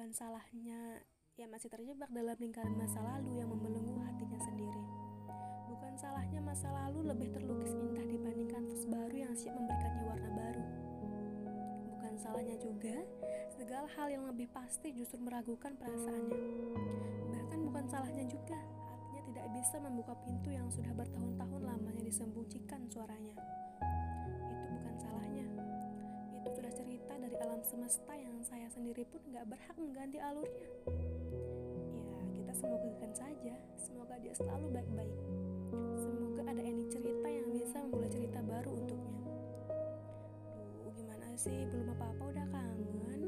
bukan salahnya ia masih terjebak dalam lingkaran masa lalu yang membelenggu hatinya sendiri. Bukan salahnya masa lalu lebih terlukis indah dibandingkan kanvas baru yang siap memberikannya warna baru. Bukan salahnya juga segala hal yang lebih pasti justru meragukan perasaannya. Bahkan bukan salahnya juga hatinya tidak bisa membuka pintu yang sudah bertahun-tahun lamanya disembunyikan suaranya. Alam semesta yang saya sendiri pun gak berhak mengganti alurnya. Semoga saja. Semoga dia selalu baik-baik. Semoga ada ini cerita yang bisa memulai cerita baru untuknya. Duh gimana sih? Belum apa-apa udah kangen.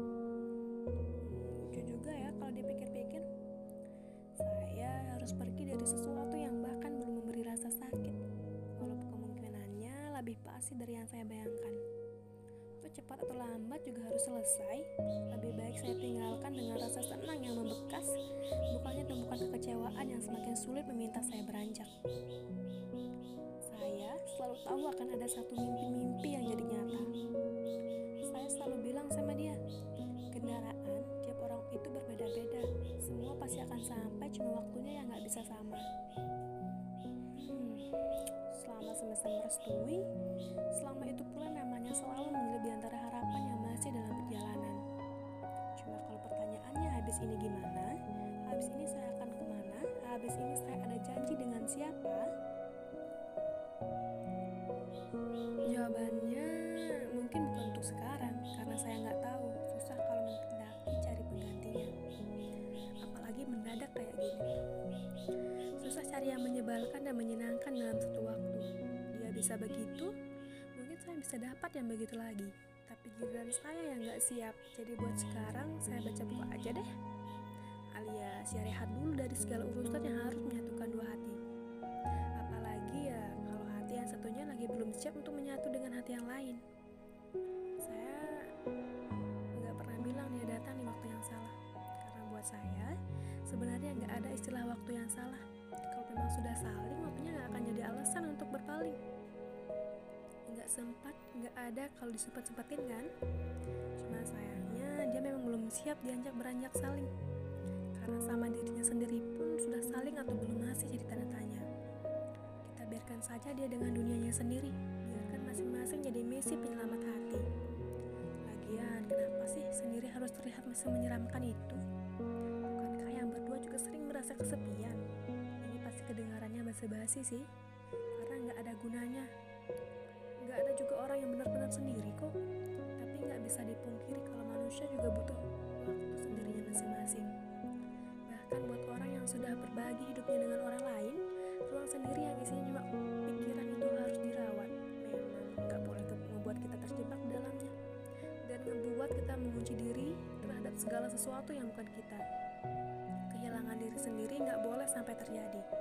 Hmm, lucu juga ya kalau dipikir-pikir. Saya harus pergi dari sesuatu yang bahkan belum memberi rasa sakit. Walaupun kemungkinannya lebih pasti dari yang saya bayangkan cepat atau lambat juga harus selesai. Lebih baik saya tinggalkan dengan rasa senang yang membekas, bukannya tumpukan kekecewaan yang semakin sulit meminta saya beranjak. Saya selalu tahu akan ada satu mimpi-mimpi yang jadi nyata. Saya selalu bilang sama dia, kendaraan tiap orang itu berbeda-beda. Semua pasti akan sampai, cuma waktunya yang nggak bisa sama. Hmm, selama semesta merestui, selama itu pula namanya selalu di antara masih dalam perjalanan. Cuma kalau pertanyaannya habis ini gimana? Habis ini saya akan ke mana? Habis ini saya ada janji dengan siapa? Jawabannya mungkin bukan untuk sekarang karena saya nggak tahu. Susah kalau mendaki cari penggantinya. Apalagi mendadak kayak gini. Susah cari yang menyebalkan dan menyenangkan dalam satu waktu. Dia bisa begitu, saya bisa dapat yang begitu lagi. Tapi giliran saya yang gak siap. Jadi buat sekarang saya baca buku aja deh. Alias ya rehat dulu dari segala urusan yang harus menyatukan dua hati. Apalagi ya kalau hati yang satunya lagi belum siap untuk menyatu dengan hati yang lain. Saya nggak pernah bilang dia datang di waktu yang salah. Karena buat saya sebenarnya nggak ada istilah waktu yang salah. Kalau memang sudah saling, waktunya nggak akan jadi alasan untuk berpaling sempat nggak ada kalau disempat sempatin kan? Cuma sayangnya dia memang belum siap dianjak beranjak saling. Karena sama dirinya sendiri pun sudah saling atau belum masih jadi tanda tanya. Kita biarkan saja dia dengan dunianya sendiri. Biarkan masing-masing jadi misi penyelamat hati. Lagian kenapa sih sendiri harus terlihat masih menyeramkan itu? Bukankah yang berdua juga sering merasa kesepian? Ini pasti kedengarannya basa-basi sih. Karena nggak ada gunanya ada juga orang yang benar-benar sendiri kok. Tapi nggak bisa dipungkiri kalau manusia juga butuh waktu sendirinya masing-masing. Bahkan buat orang yang sudah berbagi hidupnya dengan orang lain, ruang sendiri yang isinya cuma pikiran itu harus dirawat. Memang nggak boleh membuat kita terjebak dalamnya dan membuat kita mengunci diri terhadap segala sesuatu yang bukan kita. Kehilangan diri sendiri nggak boleh sampai terjadi.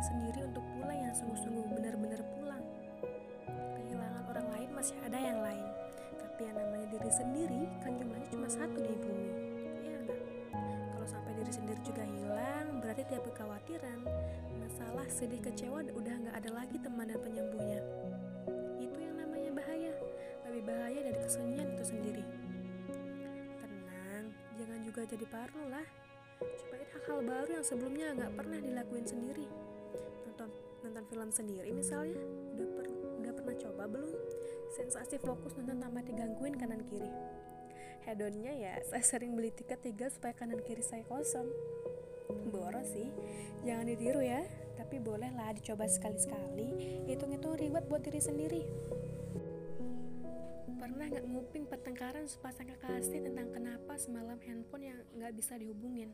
Sendiri untuk pulang yang sungguh-sungguh benar-benar pulang. Kehilangan orang lain masih ada yang lain, tapi yang namanya diri sendiri kan jumlahnya cuma satu di bumi. Iya enggak? Kalau sampai diri sendiri juga hilang, berarti tiap kekhawatiran, masalah, sedih, kecewa udah nggak ada lagi teman dan penyembuhnya. Itu yang namanya bahaya, lebih bahaya dari kesunyian itu sendiri. Tenang, jangan juga jadi parno lah cobain hal-hal baru yang sebelumnya nggak pernah dilakuin sendiri nonton film sendiri misalnya? Udah per, udah pernah coba belum? Sensasi fokus nonton tanpa digangguin kanan kiri. Hedonnya ya saya sering beli tiket tiga supaya kanan kiri saya kosong. Boros sih. Jangan ditiru ya tapi bolehlah dicoba sekali-sekali. Hitung-hitung ribet buat diri sendiri Pernah nggak nguping pertengkaran sepasang kekasih tentang kenapa semalam handphone yang nggak bisa dihubungin?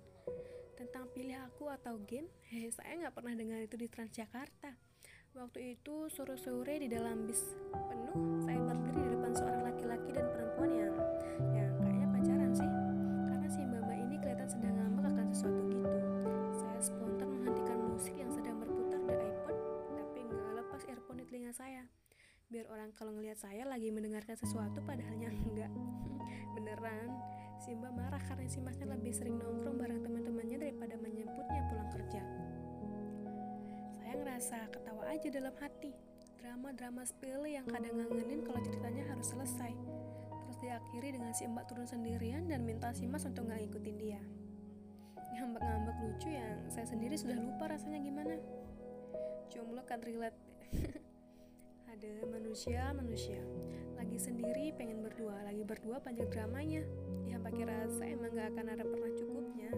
Tentang pilih aku atau game? Hehe, saya nggak pernah dengar itu di Transjakarta. Waktu itu sore-sore di dalam bis penuh, saya ngelihat saya lagi mendengarkan sesuatu padahalnya enggak beneran Simba marah karena si masnya lebih sering nongkrong bareng teman-temannya daripada menjemputnya pulang kerja saya ngerasa ketawa aja dalam hati drama-drama sepele yang kadang ngangenin kalau ceritanya harus selesai. Terus diakhiri dengan si mbak turun sendirian dan minta si mas untuk nggak ikutin dia. Ngambek-ngambek lucu yang saya sendiri sudah lupa rasanya gimana. Jomblo kan relate. Ada manusia-manusia lagi sendiri pengen berdua, lagi berdua panjang dramanya. Yang pakai rasa emang gak akan ada pernah cukupnya.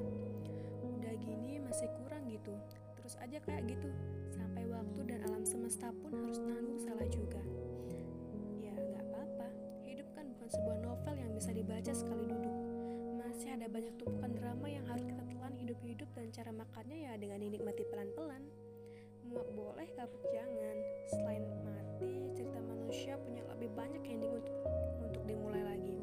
Udah gini masih kurang gitu. Terus aja kayak gitu sampai waktu dan alam semesta pun harus nanggung salah juga. Ya gak apa-apa. Hidup kan bukan sebuah novel yang bisa dibaca sekali duduk. Masih ada banyak tumpukan drama yang harus kita telan hidup-hidup dan cara makannya ya dengan dinikmati pelan-pelan. Muak boleh, kapok jangan. Selain mati, cerita manusia punya lebih banyak ending untuk untuk dimulai lagi.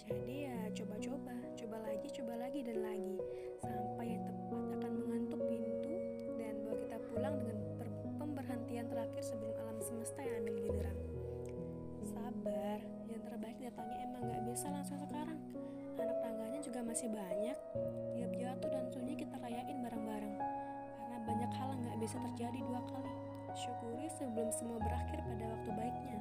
Jadi ya coba-coba, coba lagi, coba lagi dan lagi sampai yang tepat akan mengantuk pintu dan bawa kita pulang dengan pemberhentian terakhir sebelum alam semesta yang ambil giliran. Sabar, yang terbaik datangnya emang gak bisa langsung sekarang. Anak tangganya juga masih banyak. Bisa terjadi dua kali. Syukuri sebelum semua berakhir pada waktu baiknya.